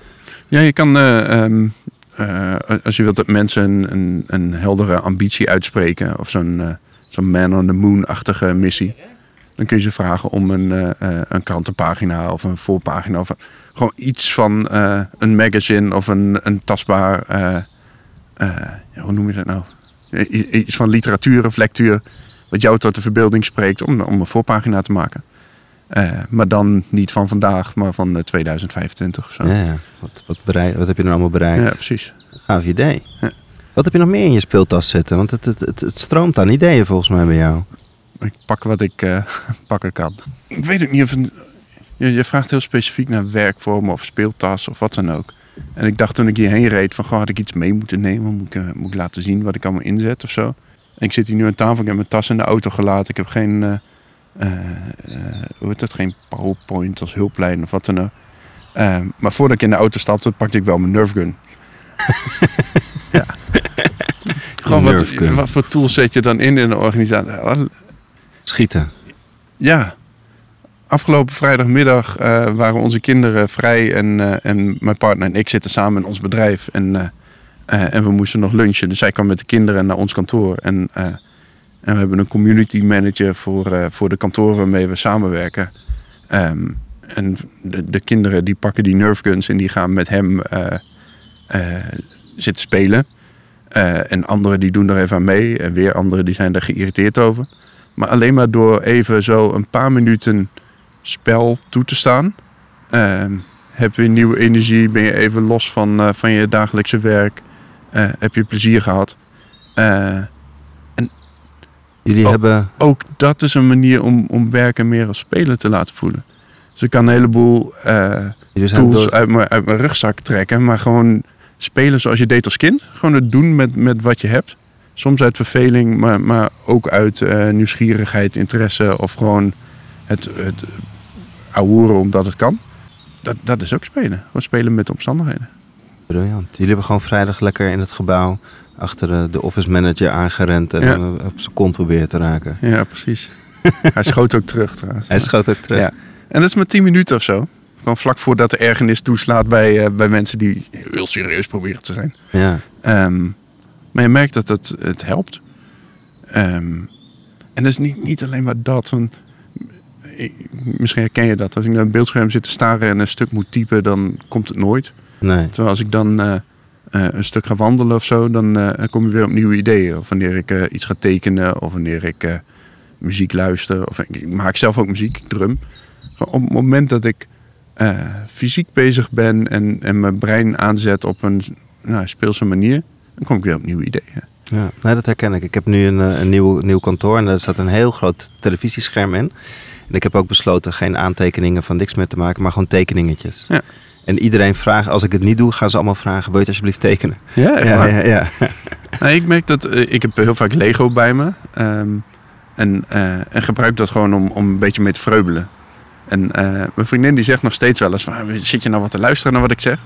Ja, je kan, eh, ehm, eh, als je wilt dat mensen een, een, een heldere ambitie uitspreken, of zo'n zo'n man on the moon-achtige missie, dan kun je ze vragen om een, een krantenpagina of een voorpagina of gewoon iets van een magazine of een, een tastbaar, hoe noem je dat nou? Iets van literatuur of lectuur, wat jou tot de verbeelding spreekt om, om een voorpagina te maken. Eh, maar dan niet van vandaag, maar van eh, 2025 of zo. Ja, ja. Wat, wat, bereik, wat heb je er allemaal bereikt? Ja, precies. Gaaf idee. Ja. Wat heb je nog meer in je speeltas zitten? Want het, het, het, het stroomt aan ideeën volgens mij bij jou. Ik pak wat ik eh, [laughs] pakken kan. Ik weet ook niet of... Een, je, je vraagt heel specifiek naar werkvormen of speeltas of wat dan ook. En ik dacht toen ik hierheen reed van... Goh, had ik iets mee moeten nemen? Moet ik, eh, moet ik laten zien wat ik allemaal inzet of zo? En ik zit hier nu aan tafel. Ik heb mijn tas in de auto gelaten. Ik heb geen... eh, eh, hoe heet dat? Geen PowerPoint als hulplijn of wat dan ook. Eh, maar voordat ik in de auto stapte, pakte ik wel mijn Nerf gun. [laughs] Goed Gewoon wat, wat voor tools zet je dan in in een organisatie? Schieten. Ja. Afgelopen vrijdagmiddag eh, waren onze kinderen vrij en, eh, en mijn partner en ik zitten samen in ons bedrijf. En, eh, en we moesten nog lunchen. Dus zij kwam met de kinderen naar ons kantoor. En, en we hebben een community manager voor, voor de kantoren waarmee we samenwerken. Ehm, en de, de kinderen die pakken die nerfguns en die gaan met hem zitten spelen. En anderen die doen er even aan mee. En weer anderen die zijn er geïrriteerd over. Maar alleen maar door even zo een paar minuten spel toe te staan. ehm, heb je nieuwe energie, ben je even los van, eh, van je dagelijkse werk. eh, heb je plezier gehad. Eh, Jullie Oh. hebben... ook dat is een manier om, om werken meer als spelen te laten voelen. Dus ik kan een heleboel tools door- uit mijn, uit mijn rugzak trekken. Maar gewoon spelen zoals je deed als kind. Gewoon het doen met, met wat je hebt. Soms uit verveling, maar, maar ook uit nieuwsgierigheid, interesse. Of gewoon het, het ouwehoeren omdat het kan. Dat, dat is ook spelen. Gewoon spelen met de omstandigheden. Briljant. Jullie hebben gewoon vrijdag lekker in het gebouw achter de, de office manager aangerend en Ja. hem op zijn kont proberen te raken. Ja, precies. [laughs] Hij schoot ook terug trouwens. Hij schoot ook terug. Ja. En dat is maar 10 minuten of zo. Gewoon vlak voordat de ergernis toeslaat bij, eh, bij mensen die heel serieus proberen te zijn. Ja. Ehm, maar je merkt dat het, het helpt. Ehm, en dat is niet, niet alleen maar dat. Want ik- misschien herken je dat. Als ik naar een beeldscherm zit te staren en een stuk moet typen, dan komt het nooit. Nee. Terwijl als ik dan eh, eh, een stuk ga wandelen of zo, dan eh, kom je weer op nieuwe ideeën. Of wanneer ik eh, iets ga tekenen, of wanneer ik eh, muziek luister. Of ik, ik maak zelf ook muziek, ik drum. Gewoon op het moment dat ik eh, fysiek bezig ben en, en mijn brein aanzet op een nou, speelse manier, dan kom ik weer op nieuwe ideeën. Ja, nee, dat herken ik. Ik heb nu een, eh, een nieuw, nieuw kantoor en daar staat een heel groot televisiescherm in. En ik heb ook besloten geen aantekeningen van niks meer te maken, maar gewoon tekeningetjes. Ja. En iedereen vraagt, als ik het niet doe, gaan ze allemaal vragen, wil je het alsjeblieft tekenen? Ja, echt ja, ja, ja. [laughs] Nou, ik merk dat eh, ik heb heel vaak Lego bij me. ehm, en, eh, en gebruik dat gewoon om, om een beetje mee te vreubelen. En eh, mijn vriendin die zegt nog steeds wel eens van... "Ah, Zit je nou wat te luisteren naar wat ik zeg?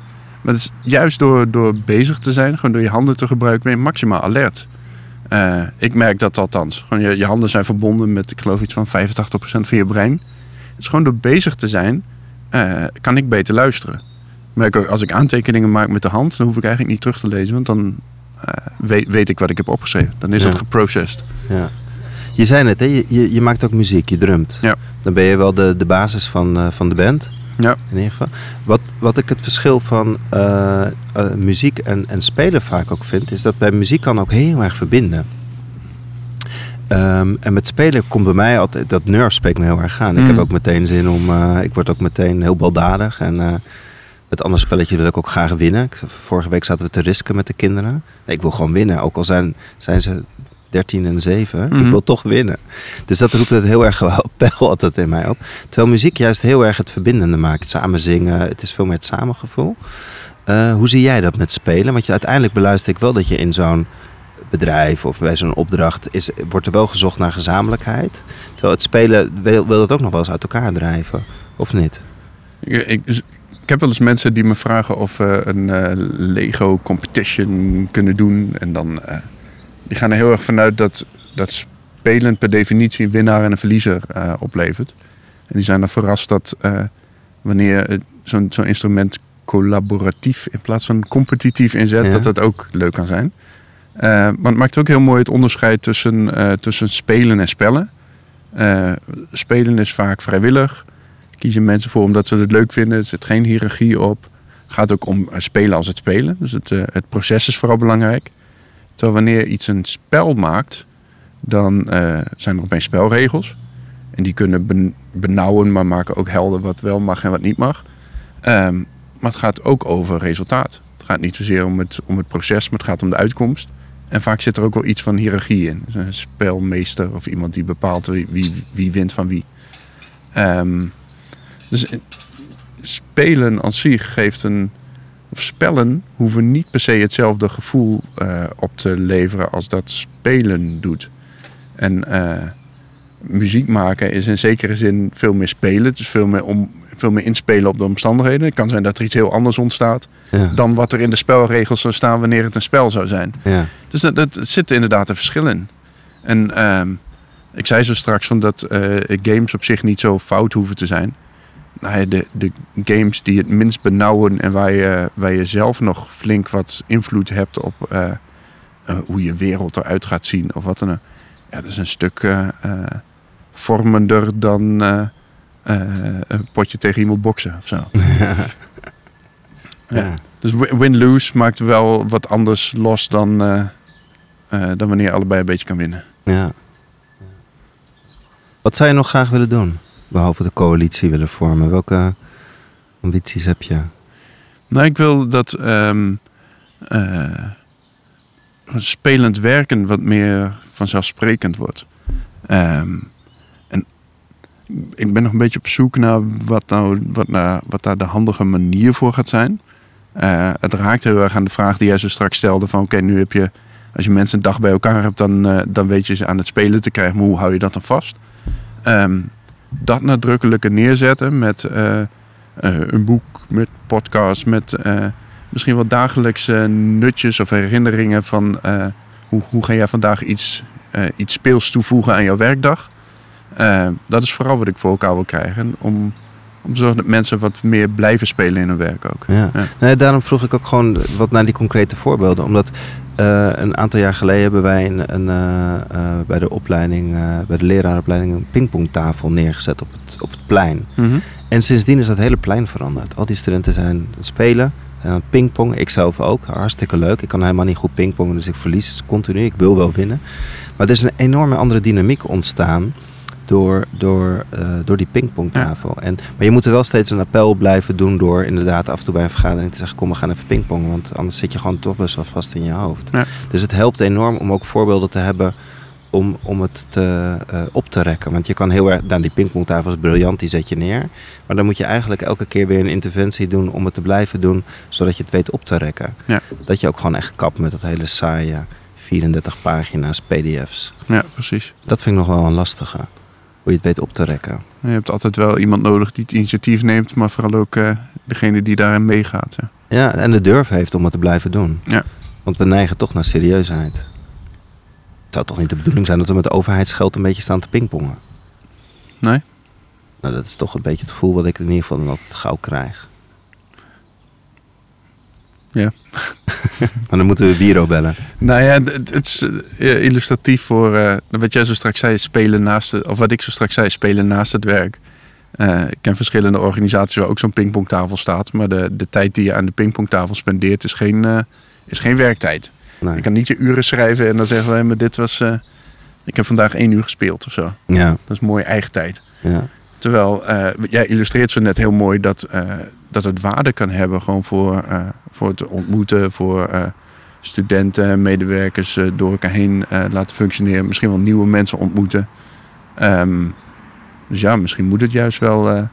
Maar het is juist door, door bezig te zijn, gewoon door je handen te gebruiken... ben je maximaal alert. Eh, ik merk dat althans. Gewoon je, je handen zijn verbonden met, ik geloof iets van 85% van je brein. Dus gewoon door bezig te zijn, eh, kan ik beter luisteren. Merk ook, als ik aantekeningen maak met de hand... dan hoef ik eigenlijk niet terug te lezen, want dan eh, weet, weet ik wat ik heb opgeschreven. Dan is Ja. het geprocessed. ja. Je zei net, hè? Je, je, je maakt ook muziek, je drumt. Ja. Dan ben je wel de, de basis van, van de band. Ja. In ieder geval. Wat, wat ik het verschil van eh, eh, muziek en, en spelen vaak ook vind, is dat bij muziek kan ook heel erg verbinden. Ehm, en met spelen komt bij mij altijd, dat nerve spreekt me heel erg aan. Ik Mm. heb ook meteen zin om, eh, ik word ook meteen heel baldadig. En met andere spelletjes wil ik ook graag winnen. Vorige week zaten we te risken met de kinderen. Nee, ik wil gewoon winnen, ook al zijn, zijn ze 13 en 7. Ik Mhm. wil toch winnen. Dus dat roept het heel erg wel [laughs] pijl altijd in mij op. Terwijl muziek juist heel erg het verbindende maakt. Het samen zingen, het is veel meer het samengevoel. Eh, hoe zie jij dat met spelen? Want je, uiteindelijk beluister ik wel dat je in zo'n bedrijf of bij zo'n opdracht is, wordt er wel gezocht naar gezamenlijkheid. Terwijl het spelen wil, wil dat ook nog wel eens uit elkaar drijven, of niet? Ik, ik, ik heb wel eens mensen die me vragen of we een eh, Lego competition kunnen doen. En dan eh, die gaan er heel erg vanuit dat, dat spelen per definitie een winnaar en een verliezer eh, oplevert. En die zijn er verrast dat eh, wanneer eh, zo'n zo'n instrument collaboratief in plaats van competitief inzet, Ja. dat dat ook leuk kan zijn. Maar het maakt ook heel mooi het onderscheid tussen, tussen spelen en spellen. Spelen is vaak vrijwillig. Kiezen mensen voor omdat ze het leuk vinden. Er zit geen hiërarchie op. Het gaat ook om spelen als het spelen. Dus het, het proces is vooral belangrijk. Terwijl wanneer iets een spel maakt, dan eh, zijn er opeens spelregels. En die kunnen ben- benauwen, maar maken ook helder wat wel mag en wat niet mag. Ehm, maar het gaat ook over resultaat. Het gaat niet zozeer om het, om het proces, maar het gaat om de uitkomst. En vaak zit er ook wel iets van hiërarchie in. Dus een spelmeester of iemand die bepaalt wie, wie, wie wint van wie. Ehm, dus eh, spelen als zich geeft een. Spellen hoeven niet per se hetzelfde gevoel eh, op te leveren als dat spelen doet. En eh, muziek maken is in zekere zin veel meer spelen. Het is veel meer om, veel meer inspelen op de omstandigheden. Het kan zijn dat er iets heel anders ontstaat Ja. dan wat er in de spelregels zou staan wanneer het een spel zou zijn. Ja. Dus dat, dat zit inderdaad een verschil in. En ehm, ik zei zo straks van dat eh, games op zich niet zo fout hoeven te zijn. Nou ja, de, de games die het minst benauwen en waar je, waar je zelf nog flink wat invloed hebt op eh, eh, hoe je wereld eruit gaat zien of wat dan ook. Ja, dat is een stuk eh, vormender dan een potje tegen iemand boksen of zo. [laughs] Ja. Dus wi- win-lose maakt wel wat anders los dan, dan wanneer je allebei een beetje kan winnen. Ja. Wat zou je nog graag willen doen? Behalve de coalitie willen vormen. Welke ambities heb je? Nou, ik wil dat ehm, eh, spelend werken wat meer vanzelfsprekend wordt. Ehm, en ik ben nog een beetje op zoek naar wat, nou, wat, nou, wat daar de handige manier voor gaat zijn. Eh, het raakt heel erg aan de vraag die jij zo straks stelde: van oké, nu heb je, als je mensen een dag bij elkaar hebt, dan, eh, dan weet je ze aan het spelen te krijgen. Maar hoe hou je dat dan vast? Ehm, dat nadrukkelijker neerzetten met eh, eh, een boek, met podcasts, met eh, misschien wat dagelijkse nutjes of herinneringen van hoe, hoe ga jij vandaag iets, iets speels toevoegen aan jouw werkdag. Dat is vooral wat ik voor elkaar wil krijgen. Om, om te zorgen dat mensen wat meer blijven spelen in hun werk ook. Ja. Ja. Nee, daarom vroeg ik ook gewoon wat naar die concrete voorbeelden. Omdat eh, een aantal jaar geleden hebben wij een, een, eh, eh, bij de opleiding, bij de lerarenopleiding, een pingpongtafel neergezet op het, op het plein. Mhm. En sindsdien is dat hele plein veranderd. Al die studenten zijn aan het spelen, zijn aan het pingpongen. Ik zelf ook, hartstikke leuk. Ik kan helemaal niet goed pingpongen, dus ik verlies continu. Ik wil wel winnen. Maar er is een enorme andere dynamiek ontstaan door, door, eh, door die pingpongtafel. En, maar je moet er wel steeds een appel blijven doen door inderdaad af en toe bij een vergadering te zeggen... kom, we gaan even pingpongen, want anders zit je gewoon toch best wel vast in je hoofd. Ja. Dus het helpt enorm om ook voorbeelden te hebben om, om het te, eh, op te rekken. Want je kan heel erg, nou die pingpongtafel is briljant, die zet je neer. Maar dan moet je eigenlijk elke keer weer een interventie doen om het te blijven doen, zodat je het weet op te rekken. Ja. Dat je ook gewoon echt kapt met dat hele saaie 34 pagina's pdf's. ja, precies. Dat vind ik nog wel een lastige. Hoe je het weet op te rekken. Je hebt altijd wel iemand nodig die het initiatief neemt, maar vooral ook eh, degene die daarin meegaat. Ja. Ja, en de durf heeft om het te blijven doen. Ja. Want we neigen toch naar serieusheid. Het zou toch niet de bedoeling zijn dat we met overheidsgeld een beetje staan te pingpongen? Nee? Nou, dat is toch een beetje het gevoel wat ik in ieder geval dan altijd gauw krijg. Ja. [laughs] maar dan moeten we Biro bellen. Nou ja, het, het is eh, illustratief voor eh, wat jij zo straks zei, spelen naast het, of wat ik zo straks zei, spelen naast het werk. Eh, ik ken verschillende organisaties waar ook zo'n pingpongtafel staat, maar de, de tijd die je aan de pingpongtafel spendeert is geen, is geen werktijd. Nee. Je kan niet je uren schrijven en dan zeggen we, maar dit was, ik heb vandaag één uur gespeeld of zo. Ja, Dat is mooi eigen tijd. ja, Terwijl eh, jij illustreert zo net heel mooi dat, eh, dat het waarde kan hebben gewoon voor, eh, voor het ontmoeten, voor studenten, medewerkers door elkaar heen laten functioneren. Misschien wel nieuwe mensen ontmoeten. Ehm, dus ja, misschien moet het juist wel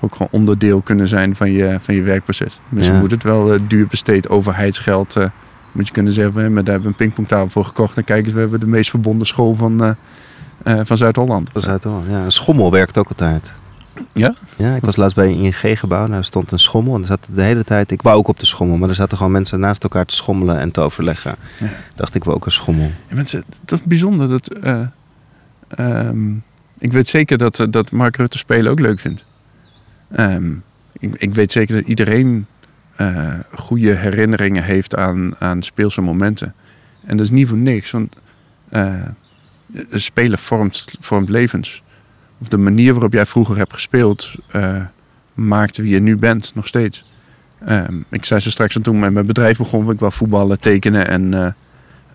ook gewoon onderdeel kunnen zijn van je, van je werkproces. Misschien Ja. moet het wel duur besteed overheidsgeld. moet je kunnen zeggen, hè, maar daar hebben we een pingpongtafel voor gekocht. En kijk eens, we hebben de meest verbonden school van, van Zuid-Holland. hand. Ja, een schommel werkt ook altijd. Ja? Ja, ik was laatst bij een ING-gebouw. Er stond een schommel. En er zat de hele tijd... Ik wou ook op de schommel. Maar er zaten gewoon mensen naast elkaar te schommelen en te overleggen. Ja. Dacht ik, wil ook een schommel. Ja, mensen, dat is bijzonder. Dat, eh, ehm, ik weet zeker dat, eh, dat Mark Rutte spelen ook leuk vindt. Ehm, ik, ik weet zeker dat iedereen eh, goede herinneringen heeft aan, aan speelse momenten. En dat is niet voor niks. Want eh, spelen vormt, vormt levens. Of de manier waarop jij vroeger hebt gespeeld... eh, maakt wie je nu bent, nog steeds. Ehm, ik zei zo straks, en toen met mijn bedrijf begon... ik wel voetballen, tekenen en... eh,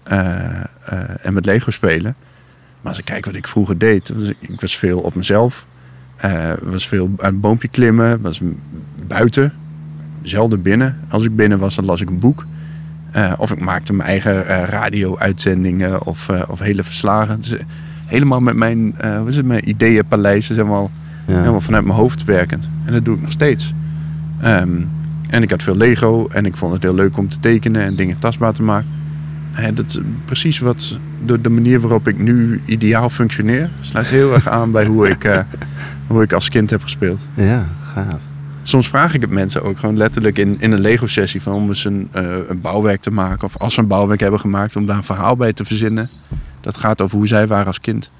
eh, eh, en met Lego spelen. Maar als ik kijk wat ik vroeger deed, was ik, was veel op mezelf. eh, was veel aan het boompje klimmen, was buiten, zelden binnen. Als ik binnen was, dan las ik een boek. Eh, of ik maakte mijn eigen eh, radio-uitzendingen of, eh, of hele verslagen. Dus, helemaal met mijn, wat is het, mijn ideeënpaleis, is helemaal, Ja. helemaal vanuit mijn hoofd werkend. En dat doe ik nog steeds. Ehm, en ik had veel Lego en ik vond het heel leuk om te tekenen en dingen tastbaar te maken. En dat is precies wat de, de manier waarop ik nu ideaal functioneer. Sluit heel erg aan bij hoe ik, [laughs] hoe ik als kind heb gespeeld. Ja, gaaf. Soms vraag ik het mensen ook gewoon letterlijk in, in een Lego-sessie van om eens een, eh, een bouwwerk te maken. Of als ze een bouwwerk hebben gemaakt, om daar een verhaal bij te verzinnen. Dat gaat over hoe zij waren als kind.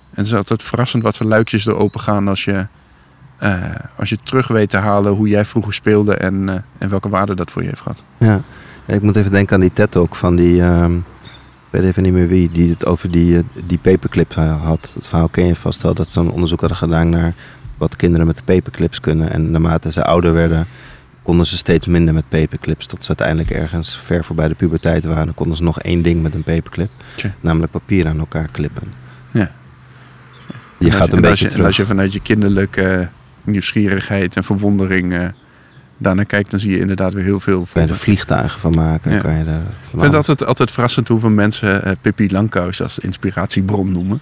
En het is altijd verrassend wat voor luikjes er open gaan als je, eh, als je terug weet te halen hoe jij vroeger speelde en, eh, en welke waarde dat voor je heeft gehad. Ja. Ik moet even denken aan die TED-talk van die... ehm, ik weet even niet meer wie, die het over die, die paperclip had. Het verhaal ken je vast wel, dat ze zo'n onderzoek hadden gedaan naar wat kinderen met paperclips kunnen. En naarmate ze ouder werden, konden ze steeds minder met paperclips. Tot ze uiteindelijk ergens ver voorbij de puberteit waren, konden ze nog één ding met een paperclip. Tja. Namelijk papier aan elkaar klippen. Ja. Je En als gaat je- een beetje je, terug. als je vanuit je kinderlijke eh, nieuwsgierigheid en verwondering eh daarnaar kijkt, dan zie je inderdaad weer heel veel. Kan je voor- er vliegtuigen van maken. Ja. Kan je er Ik vind het altijd, altijd verrassend hoeveel mensen eh Pippi Langkous als inspiratiebron noemen.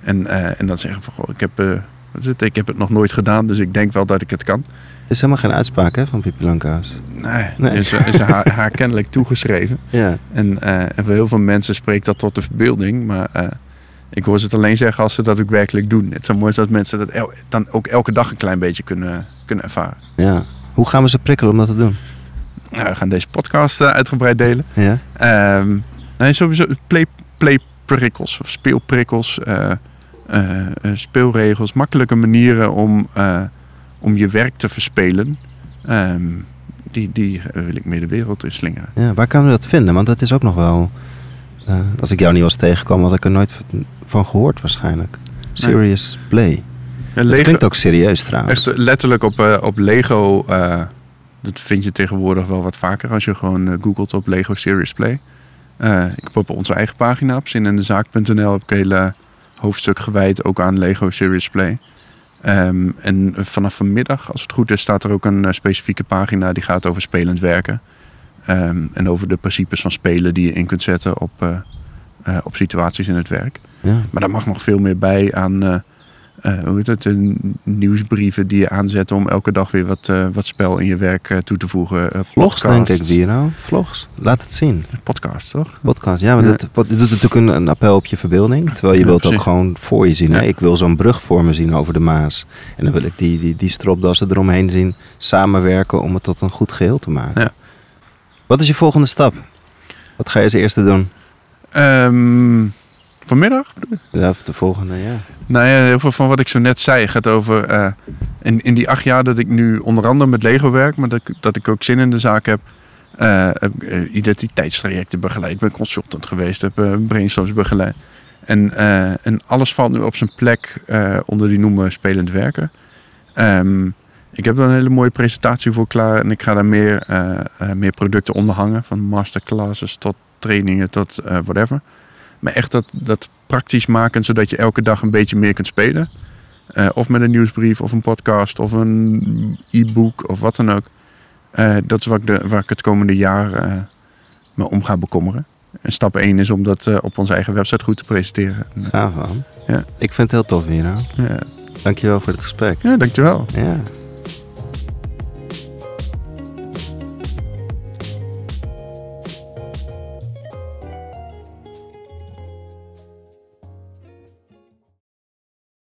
En, en dan zeggen van, goh, ik heb, eh, ik heb het nog nooit gedaan, dus ik denk wel dat ik het kan. Het is helemaal geen uitspraak hè, van Pippi Langkous. Nee, Nee. Dus is haar, haar kennelijk toegeschreven. [laughs] Ja. En, eh, en voor heel veel mensen spreekt dat tot de verbeelding. Maar eh, ik hoor ze het alleen zeggen als ze dat ook werkelijk doen. Het zou mooi zijn dat mensen dat el- dan ook elke dag een klein beetje kunnen, kunnen ervaren. ja. Hoe gaan we ze prikkelen om dat te doen? Nou, we gaan deze podcast eh, uitgebreid delen. Ja? Nee, sowieso play, playprikkels of speelprikkels, eh, eh, eh, speelregels, makkelijke manieren om, eh, om je werk te verspelen. Ehm, die, die eh, wil ik meer de wereld in slingeren. Ja, waar kunnen we dat vinden? Want dat is ook nog wel... eh, als ik jou niet was tegengekomen, had ik er nooit van gehoord waarschijnlijk. Serious Play. Ja, Dat Lego- klinkt ook serieus trouwens. Echt letterlijk op, eh, op Lego. eh, dat vind je tegenwoordig wel wat vaker als je gewoon eh, googelt op Lego Serious Play. Eh, ik heb op onze eigen pagina op zinindezaak.nl heb ik een hele hoofdstuk gewijd ook aan Lego Serious Play. Ehm, en vanaf vanmiddag, als het goed is, staat er ook een eh, specifieke pagina die gaat over spelend werken. Ehm, en over de principes van spelen die je in kunt zetten op, eh, eh, op situaties in het werk. Ja. Maar daar mag nog veel meer bij aan hoe heet het, eh, nieuwsbrieven die je aanzet om elke dag weer wat, eh, wat spel in je werk eh, toe te voegen. Eh, Vlogs denk ik. Vlogs. Laat het zien. Podcast, toch? Podcast. Ja, maar Ja. Dat, dit doet natuurlijk een, een appel op je verbeelding. Terwijl je Ja, wilt ook gewoon voor je zien. Hè? Ik wil zo'n brug voor me zien over de Maas. En dan wil ik die, die, die stropdassen eromheen zien. Samenwerken om het tot een goed geheel te maken. Ja. Wat is je volgende stap? Wat ga je als eerste doen? Ehm, vanmiddag? Ja, of de volgende, ja. Nou ja, heel veel van wat ik zo net zei gaat over... eh, in, in die acht jaar dat ik nu onder andere met Lego werk... maar dat, ik- dat ik ook zin in de zaak heb... heb ik, eh, identiteitstrajecten begeleid. ben consultant geweest, heb brainstorms begeleid. En, en alles valt nu op zijn plek onder die noemen spelend werken. Ehm, ik heb daar een hele mooie presentatie voor klaar. En ik ga daar meer, meer producten onder hangen. Van masterclasses tot trainingen tot whatever. Maar echt dat, dat praktisch maken, zodat je elke dag een beetje meer kunt spelen. Eh, of met een nieuwsbrief, of een podcast, of een e-book, of wat dan ook. Eh, dat is waar ik, de, waar ik het komende jaar eh, me om ga bekommeren. En stap 1 is om dat op onze eigen website goed te presenteren. En, Gaaf man. Ja. Ik vind het heel tof, Viro. ja. Dankjewel voor het gesprek. ja, dankjewel. Ja.